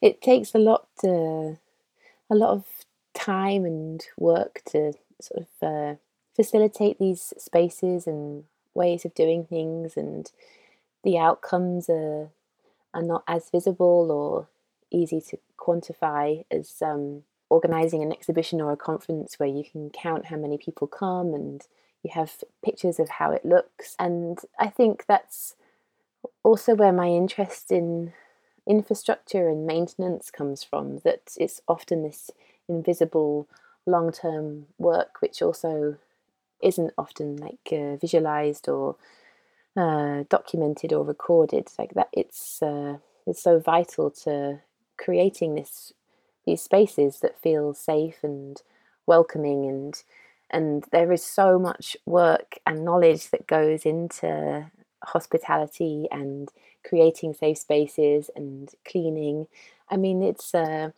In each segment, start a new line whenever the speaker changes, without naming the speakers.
it takes a lot to, a lot of time and work to sort of uh, facilitate these spaces and ways of doing things and the outcomes are are not as visible or easy to quantify as um, organizing an exhibition or a conference where you can count how many people come and you have pictures of how it looks. And I think that's also where my interest in infrastructure and maintenance comes from, that it's often this invisible long term work which also isn't often like uh, visualized or uh, documented or recorded. Like that it's uh, it's so vital to creating this these spaces that feel safe and welcoming and and there is so much work and knowledge that goes into hospitality and creating safe spaces and cleaning. I mean it's a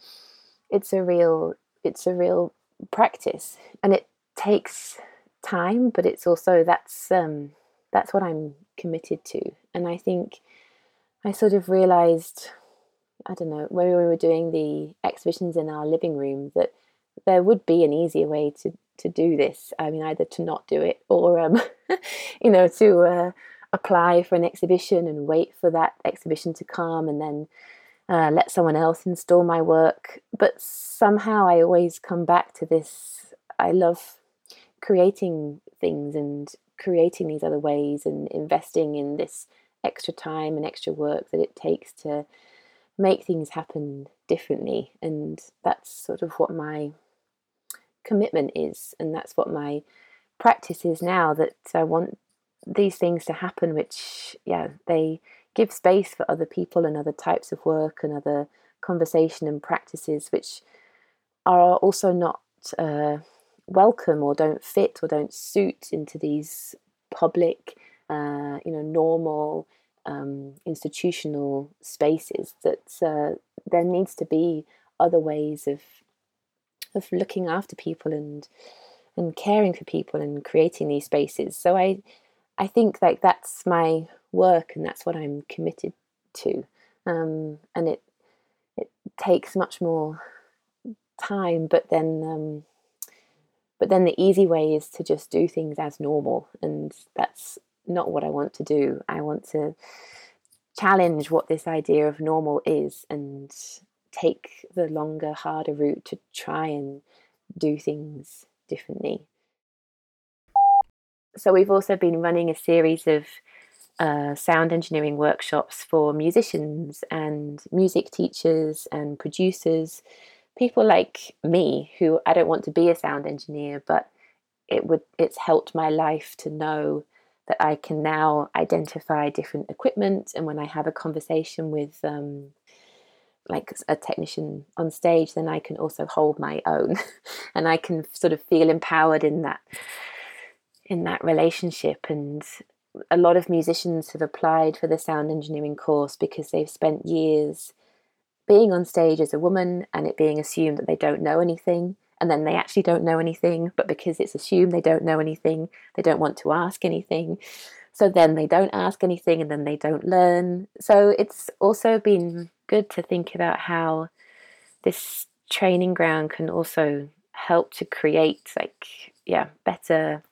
it's a real it's a real practice and it takes time but it's also that's um that's what i'm committed to. And i think i sort of realized i don't know when we were doing the exhibitions in our living room that there would be an easier way to to do this. I mean either to not do it or um you know to uh, apply for an exhibition and wait for that exhibition to come and then uh, let someone else install my work. But somehow I always come back to this. I love creating things and creating these other ways and investing in this extra time and extra work that it takes to make things happen differently. And that's sort of what my commitment is. And that's what my practice is now that I want these things to happen, which, yeah, they give space for other people and other types of work and other conversation and practices, which are also not uh, welcome or don't fit or don't suit into these public, uh, you know, normal um, institutional spaces. That uh, there needs to be other ways of of looking after people and and caring for people and creating these spaces. So I I think like that's my work and that's what I'm committed to. Um, and it it takes much more time, but then um, but then the easy way is to just do things as normal, and that's not what I want to do. I want to challenge what this idea of normal is and take the longer, harder route to try and do things differently so we've also been running a series of uh, sound engineering workshops for musicians and music teachers and producers, people like me who I don't want to be a sound engineer, but it would it's helped my life to know that I can now identify different equipment, and when I have a conversation with um, like a technician on stage, then I can also hold my own, and I can sort of feel empowered in that in that relationship and a lot of musicians have applied for the sound engineering course because they've spent years being on stage as a woman and it being assumed that they don't know anything and then they actually don't know anything but because it's assumed they don't know anything they don't want to ask anything. So then they don't ask anything and then they don't learn. So it's also been good to think about how this training ground can also help to create like yeah better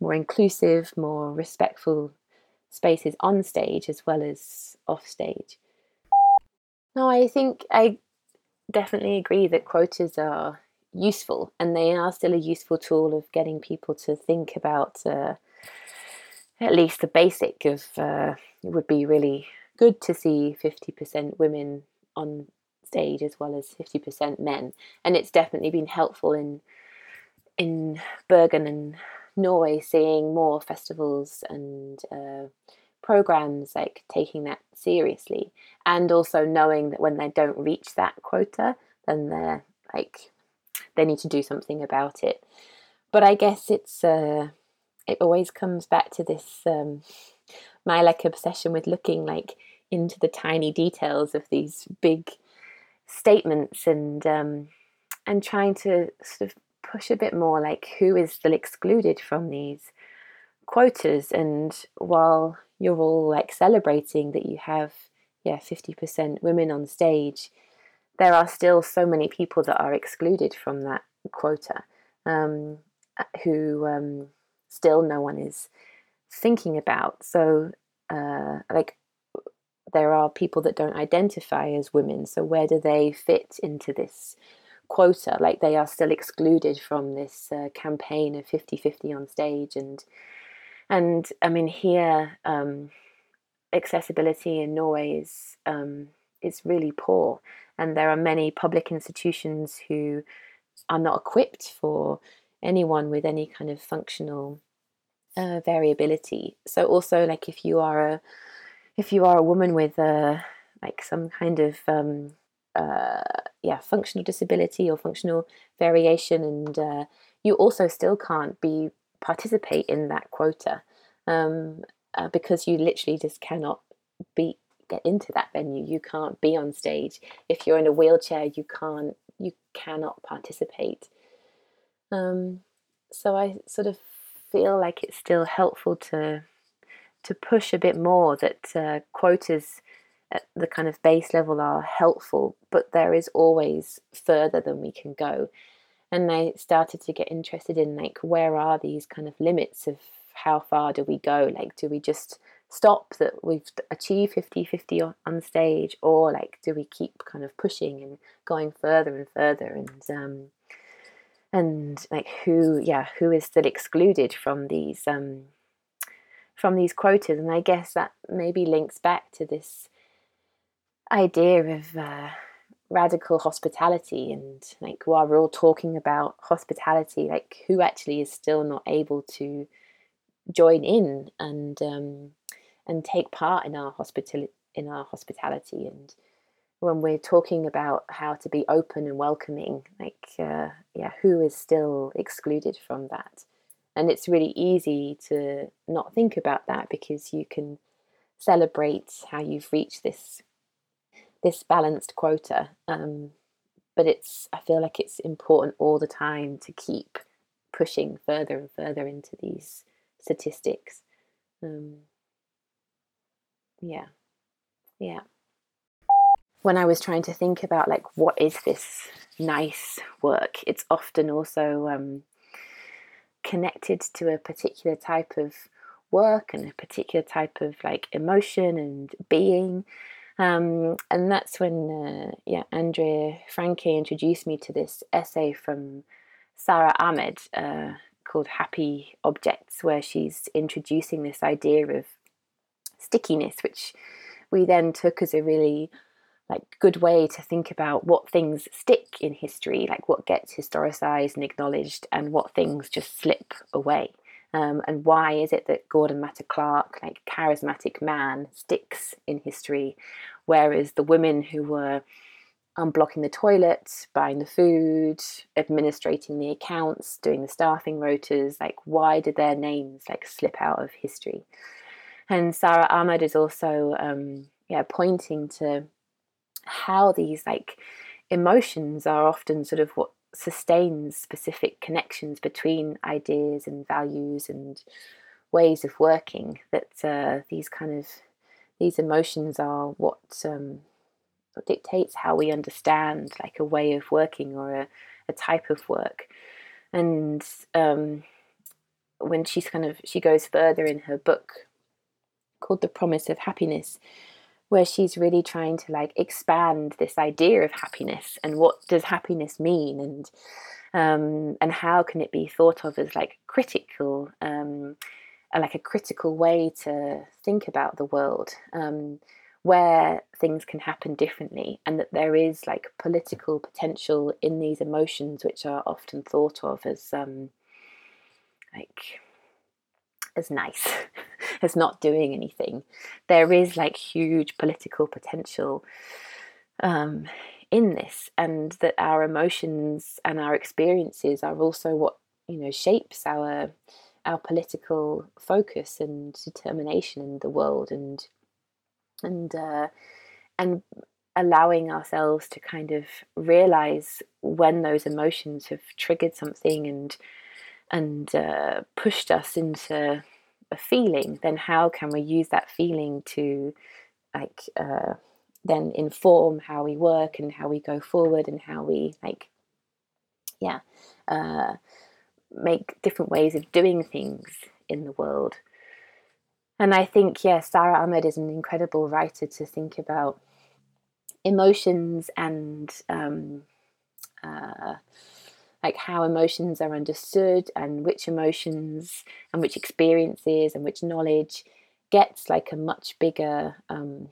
more inclusive, more respectful spaces on stage as well as off stage. No, I think I definitely agree that quotas are useful and they are still a useful tool of getting people to think about uh, at least the basic of uh, it would be really good to see 50% women on stage as well as 50% men and it's definitely been helpful in in Bergen and Norway seeing more festivals and uh, programs like taking that seriously, and also knowing that when they don't reach that quota, then they're like they need to do something about it. But I guess it's uh, it always comes back to this um, my like obsession with looking like into the tiny details of these big statements and um, and trying to sort of push a bit more like who is still excluded from these quotas and while you're all like celebrating that you have yeah 50% women on stage there are still so many people that are excluded from that quota um, who um, still no one is thinking about. So, uh, like, there are people that don't identify as women. So, where do they fit into this quota? Like, they are still excluded from this uh, campaign of 50 50 on stage. And, and I mean, here, um, accessibility in Norway is, um, is really poor. And there are many public institutions who are not equipped for anyone with any kind of functional uh, variability. So also like if you are a if you are a woman with a like some kind of um, uh, yeah functional disability or functional variation, and uh, you also still can't be participate in that quota um, uh, because you literally just cannot be get into that venue. You can't be on stage if you're in a wheelchair. You can't you cannot participate. Um, so I sort of feel like it's still helpful to to push a bit more that uh, quotas at the kind of base level are helpful, but there is always further than we can go. And I started to get interested in like where are these kind of limits of how far do we go? Like, do we just stop that we've achieved 50 50 on stage, or like do we keep kind of pushing and going further and further? And um, and like who yeah who is still excluded from these um, from these quotas and i guess that maybe links back to this idea of uh, radical hospitality and like while we're all talking about hospitality like who actually is still not able to join in and um, and take part in our hospitality in our hospitality and when we're talking about how to be open and welcoming, like, uh, yeah, who is still excluded from that? And it's really easy to not think about that because you can celebrate how you've reached this this balanced quota. Um, but it's I feel like it's important all the time to keep pushing further and further into these statistics. Um, yeah, yeah when I was trying to think about like what is this nice work, it's often also um, connected to a particular type of work and a particular type of like emotion and being. Um, and that's when uh, yeah Andrea Francke introduced me to this essay from Sara Ahmed uh, called Happy Objects, where she's introducing this idea of stickiness, which we then took as a really like good way to think about what things stick in history, like what gets historicized and acknowledged, and what things just slip away. Um, and why is it that Gordon Matta Clark, like charismatic man, sticks in history, whereas the women who were unblocking the toilet, buying the food, administrating the accounts, doing the staffing rotas, like why did their names like slip out of history? And Sara Ahmed is also um, yeah pointing to how these like emotions are often sort of what sustains specific connections between ideas and values and ways of working that uh, these kind of these emotions are what, um, dictates how we understand like a way of working or a, a type of work. And um, when she's kind of she goes further in her book called the promise of happiness where she's really trying to like expand this idea of happiness and what does happiness mean and um, and how can it be thought of as like critical um, like a critical way to think about the world um, where things can happen differently and that there is like political potential in these emotions which are often thought of as um, like as nice as not doing anything. There is like huge political potential um, in this, and that our emotions and our experiences are also what you know shapes our our political focus and determination in the world, and and uh, and allowing ourselves to kind of realize when those emotions have triggered something and and uh, pushed us into a feeling, then how can we use that feeling to like uh, then inform how we work and how we go forward and how we like yeah uh, make different ways of doing things in the world? And i think yeah Sara Ahmed is an incredible writer to think about emotions and um, uh, like how emotions are understood and which emotions and which experiences and which knowledge gets like a much bigger um,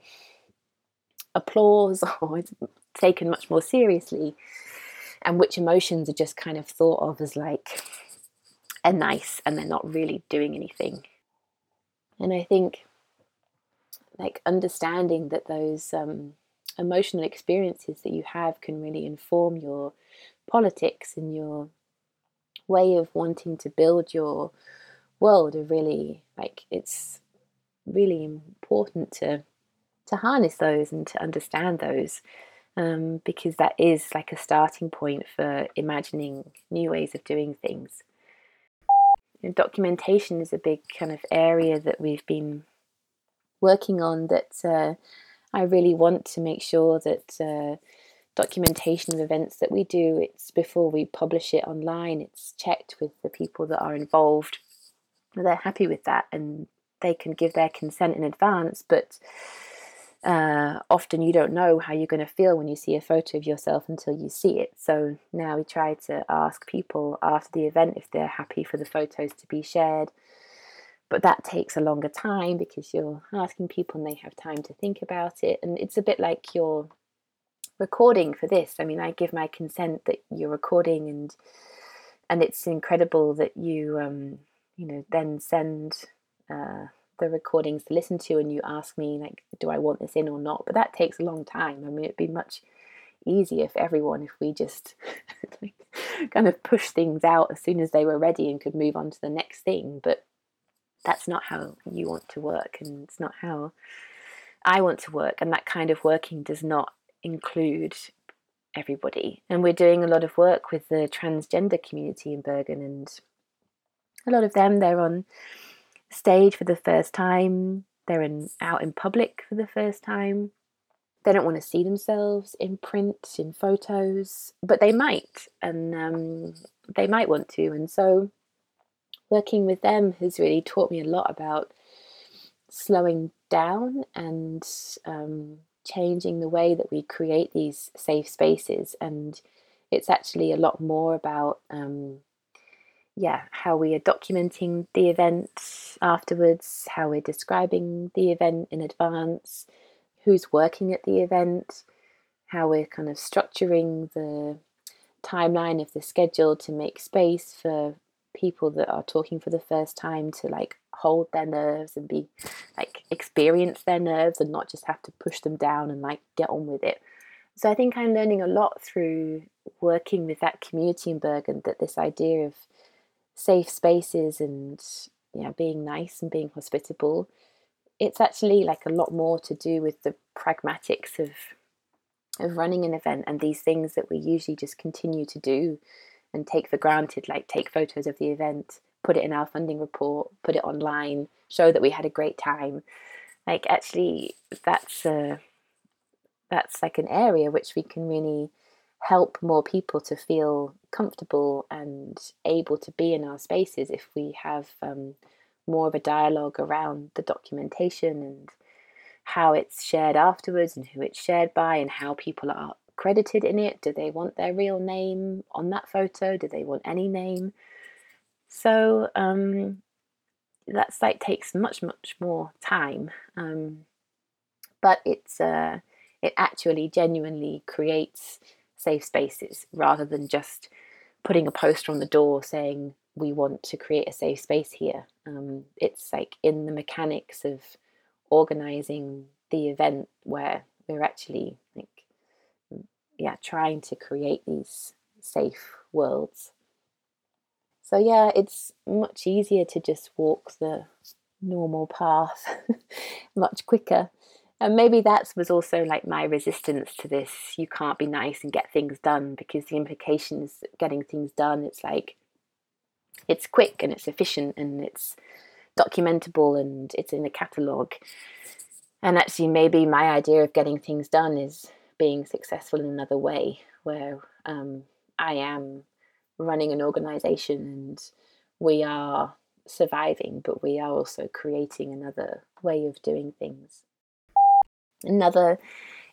applause or taken much more seriously and which emotions are just kind of thought of as like a nice and they're not really doing anything. And i think like understanding that those um, emotional experiences that you have can really inform your politics and your way of wanting to build your world are really like it's really important to to harness those and to understand those um, because that is like a starting point for imagining new ways of doing things. And documentation is a big kind of area that we've been working on that uh, I really want to make sure that uh, documentation of events that we do, it's before we publish it online, it's checked with the people that are involved. They're happy with that and they can give their consent in advance, but uh, often you don't know how you're going to feel when you see a photo of yourself until you see it. So now we try to ask people after the event if they're happy for the photos to be shared. But that takes a longer time because you're asking people and they have time to think about it. And it's a bit like you're recording for this. I mean, I give my consent that you're recording, and and it's incredible that you um, you know then send uh, the recordings to listen to and you ask me like do i want this in or not? But that takes a long time. I mean it'd be much easier for everyone if we just kind of push things out as soon as they were ready and could move on to the next thing. But that's not how you want to work and it's not how i want to work. And that kind of working does not include everybody and we're doing a lot of work with the transgender community in bergen and a lot of them they're on stage for the first time, they're in, out in public for the first time. They don't want to see themselves in print, in photos, but they might, and um, they might want to. And so, working with them has really taught me a lot about slowing down and um, changing the way that we create these safe spaces. And it's actually a lot more about um, yeah, how we are documenting the event afterwards, how we're describing the event in advance, who's working at the event, how we're kind of structuring the timeline of the schedule to make space for people that are talking for the first time to like hold their nerves and be like experience their nerves and not just have to push them down and like get on with it. So I think I'm learning a lot through working with that community in Bergen that this idea of safe spaces and you know being nice and being hospitable it's actually like a lot more to do with the pragmatics of of running an event and these things that we usually just continue to do and take for granted like take photos of the event put it in our funding report put it online show that we had a great time like actually that's a that's like an area which we can really help more people to feel comfortable and able to be in our spaces if we have um, more of a dialogue around the documentation and how it's shared afterwards and who it's shared by and how people are credited in it. Do they want their real name on that photo? Do they want any name? So um, that's like takes much much more time, um, but it's uh, it actually genuinely creates safe spaces rather than just putting a poster on the door saying we want to create a safe space here. Um, it's like in the mechanics of organizing the event where we're actually like yeah trying to create these safe worlds. So yeah, it's much easier to just walk the normal path much quicker. And maybe that was also like my resistance to this. You can't be nice and get things done because the implications getting things done it's like it's quick and it's efficient and it's documentable and it's in a catalogue. And actually, maybe my idea of getting things done is being successful in another way, where um, I am running an organization and we are surviving, but we are also creating another way of doing things. Another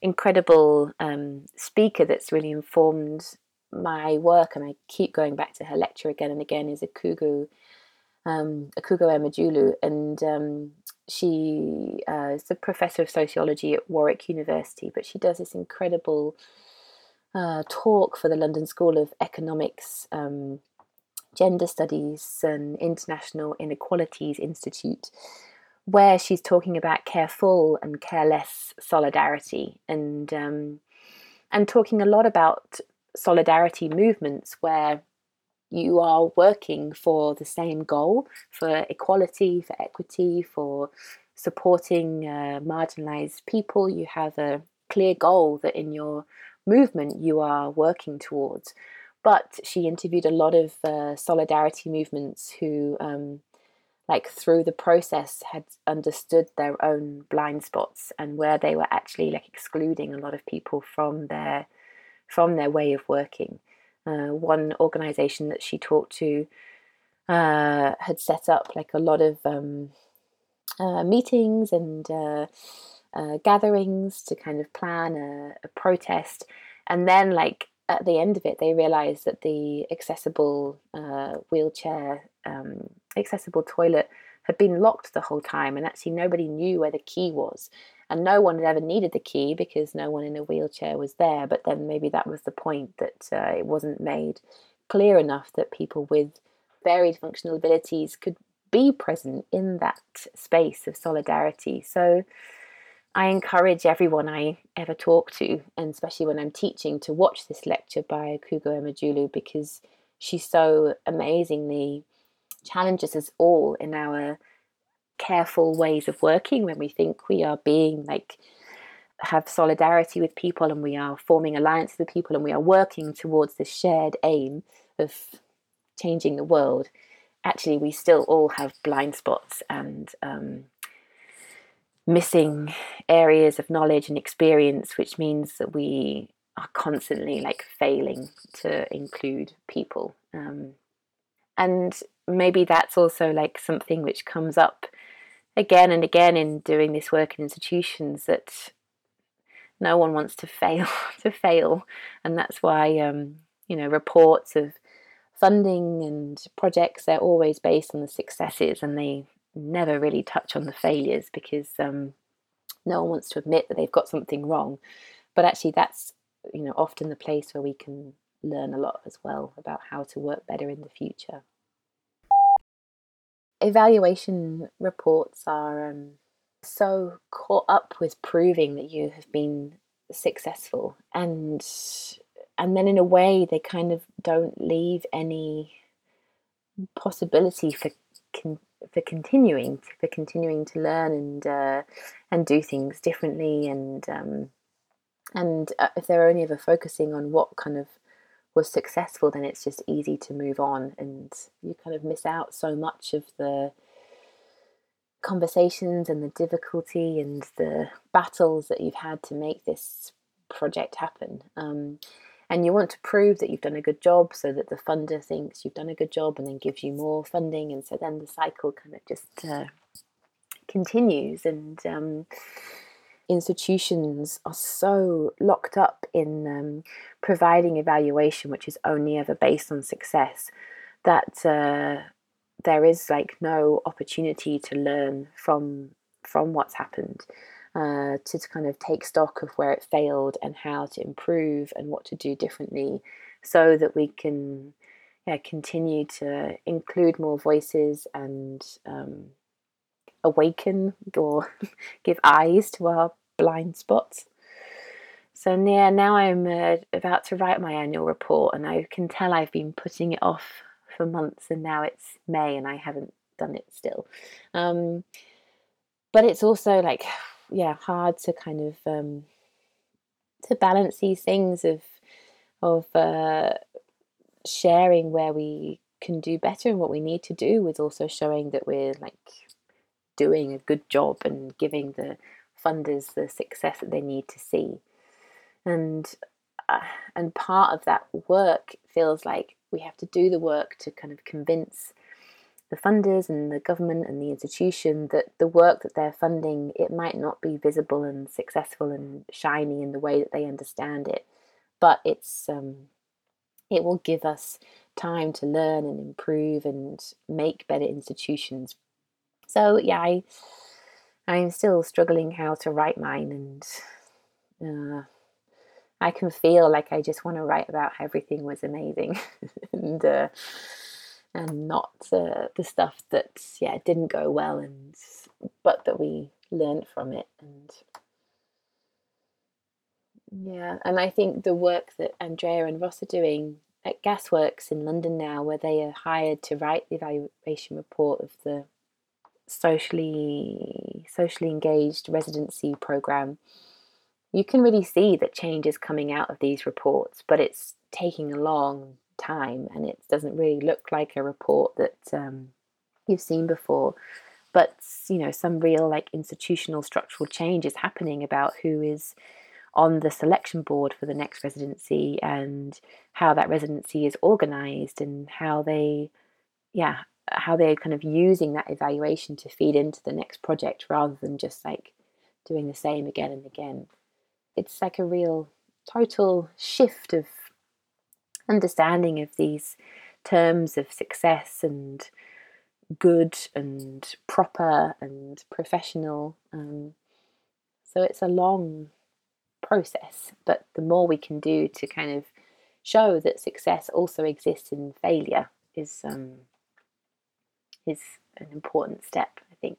incredible um, speaker that's really informed my work, and I keep going back to her lecture again and again, is Akwugo um, Akwugo Emejulu, and um, she uh, is a professor of sociology at Warwick University, but she does this incredible uh, talk for the London School of Economics, um, Gender Studies, and International Inequalities Institute, where she's talking about careful and careless solidarity, and um, and talking a lot about solidarity movements where you are working for the same goal for equality, for equity, for supporting uh, marginalized people. You have a clear goal that in your movement you are working towards. But she interviewed a lot of uh, solidarity movements who, um, like through the process, had understood their own blind spots and where they were actually like excluding a lot of people from their from their way of working. Uh, one organization that she talked to uh, had set up like a lot of um, uh, meetings and uh, gatherings to kind of plan a, a, protest. And then, like at the end of it, they realized that the accessible uh, wheelchair, um, accessible toilet had been locked the whole time, and actually nobody knew where the key was and no one had ever needed the key because no one in a wheelchair was there. But then maybe that was the point that uh, it wasn't made clear enough that people with varied functional abilities could be present in that space of solidarity. So I encourage everyone I ever talk to, and especially when I'm teaching, to watch this lecture by Kugo Emejulu because she so amazingly challenges us all in our careful ways of working when we think we are being like have solidarity with people and we are forming alliances with people and we are working towards this shared aim of changing the world. Actually we still all have blind spots and um, missing areas of knowledge and experience which means that we are constantly like failing to include people um, and maybe that's also like something which comes up again and again in doing this work in institutions that no one wants to fail to fail and that's why um, you know reports of funding and projects they're always based on the successes and they never really touch on the failures because um, no one wants to admit that they've got something wrong. But actually that's you know often the place where we can learn a lot as well about how to work better in the future. Evaluation reports are um, so caught up with proving that you have been successful and and then in a way they kind of don't leave any possibility for for continuing for continuing to learn and uh, and do things differently and um, and uh, if they're only ever focusing on what kind of was successful, then it's just easy to move on, and you kind of miss out so much of the conversations and the difficulty and the battles that you've had to make this project happen. Um, and you want to prove that you've done a good job so that the funder thinks you've done a good job and then gives you more funding. And so then the cycle kind of just uh, continues. And um, institutions are so locked up in um, providing evaluation, which is only ever based on success, that uh, there is like no opportunity to learn from from what's happened. Uh, to, to kind of take stock of where it failed and how to improve and what to do differently so that we can yeah, continue to include more voices and um, awaken or give eyes to our blind spots. So yeah, now I'm uh, about to write my annual report, and I can tell I've been putting it off for months, and now it's May, and I haven't done it still. Um, but it's also like, yeah, hard to kind of um, to balance these things of of uh, sharing where we can do better and what we need to do with also showing that we're like doing a good job and giving the funders the success that they need to see. And uh, and part of that work feels like we have to do the work to kind of convince the funders and the government and the institution that the work that they're funding it might not be visible and successful and shiny in the way that they understand it. But it's um, it will give us time to learn and improve and make better institutions. So yeah i i'm still struggling how to write mine and uh, i can feel like i just want to write about how everything was amazing and uh, and not the stuff that yeah didn't go well and but that we learned from it and yeah and i think the work that andrea and ross are doing at gasworks in london now where they are hired to write the evaluation report of the socially socially engaged residency program you can really see that change is coming out of these reports but it's taking a long time and it doesn't really look like a report that um, you've seen before. But you know some real like institutional structural change is happening about who is on the selection board for the next residency and how that residency is organized and how they yeah how they're kind of using that evaluation to feed into the next project rather than just like doing the same again and again. It's like a real total shift of understanding of these terms of success and good and proper and professional. Um, so it's a long process, but the more we can do to kind of show that success also exists in failure is um, is an important step, I think.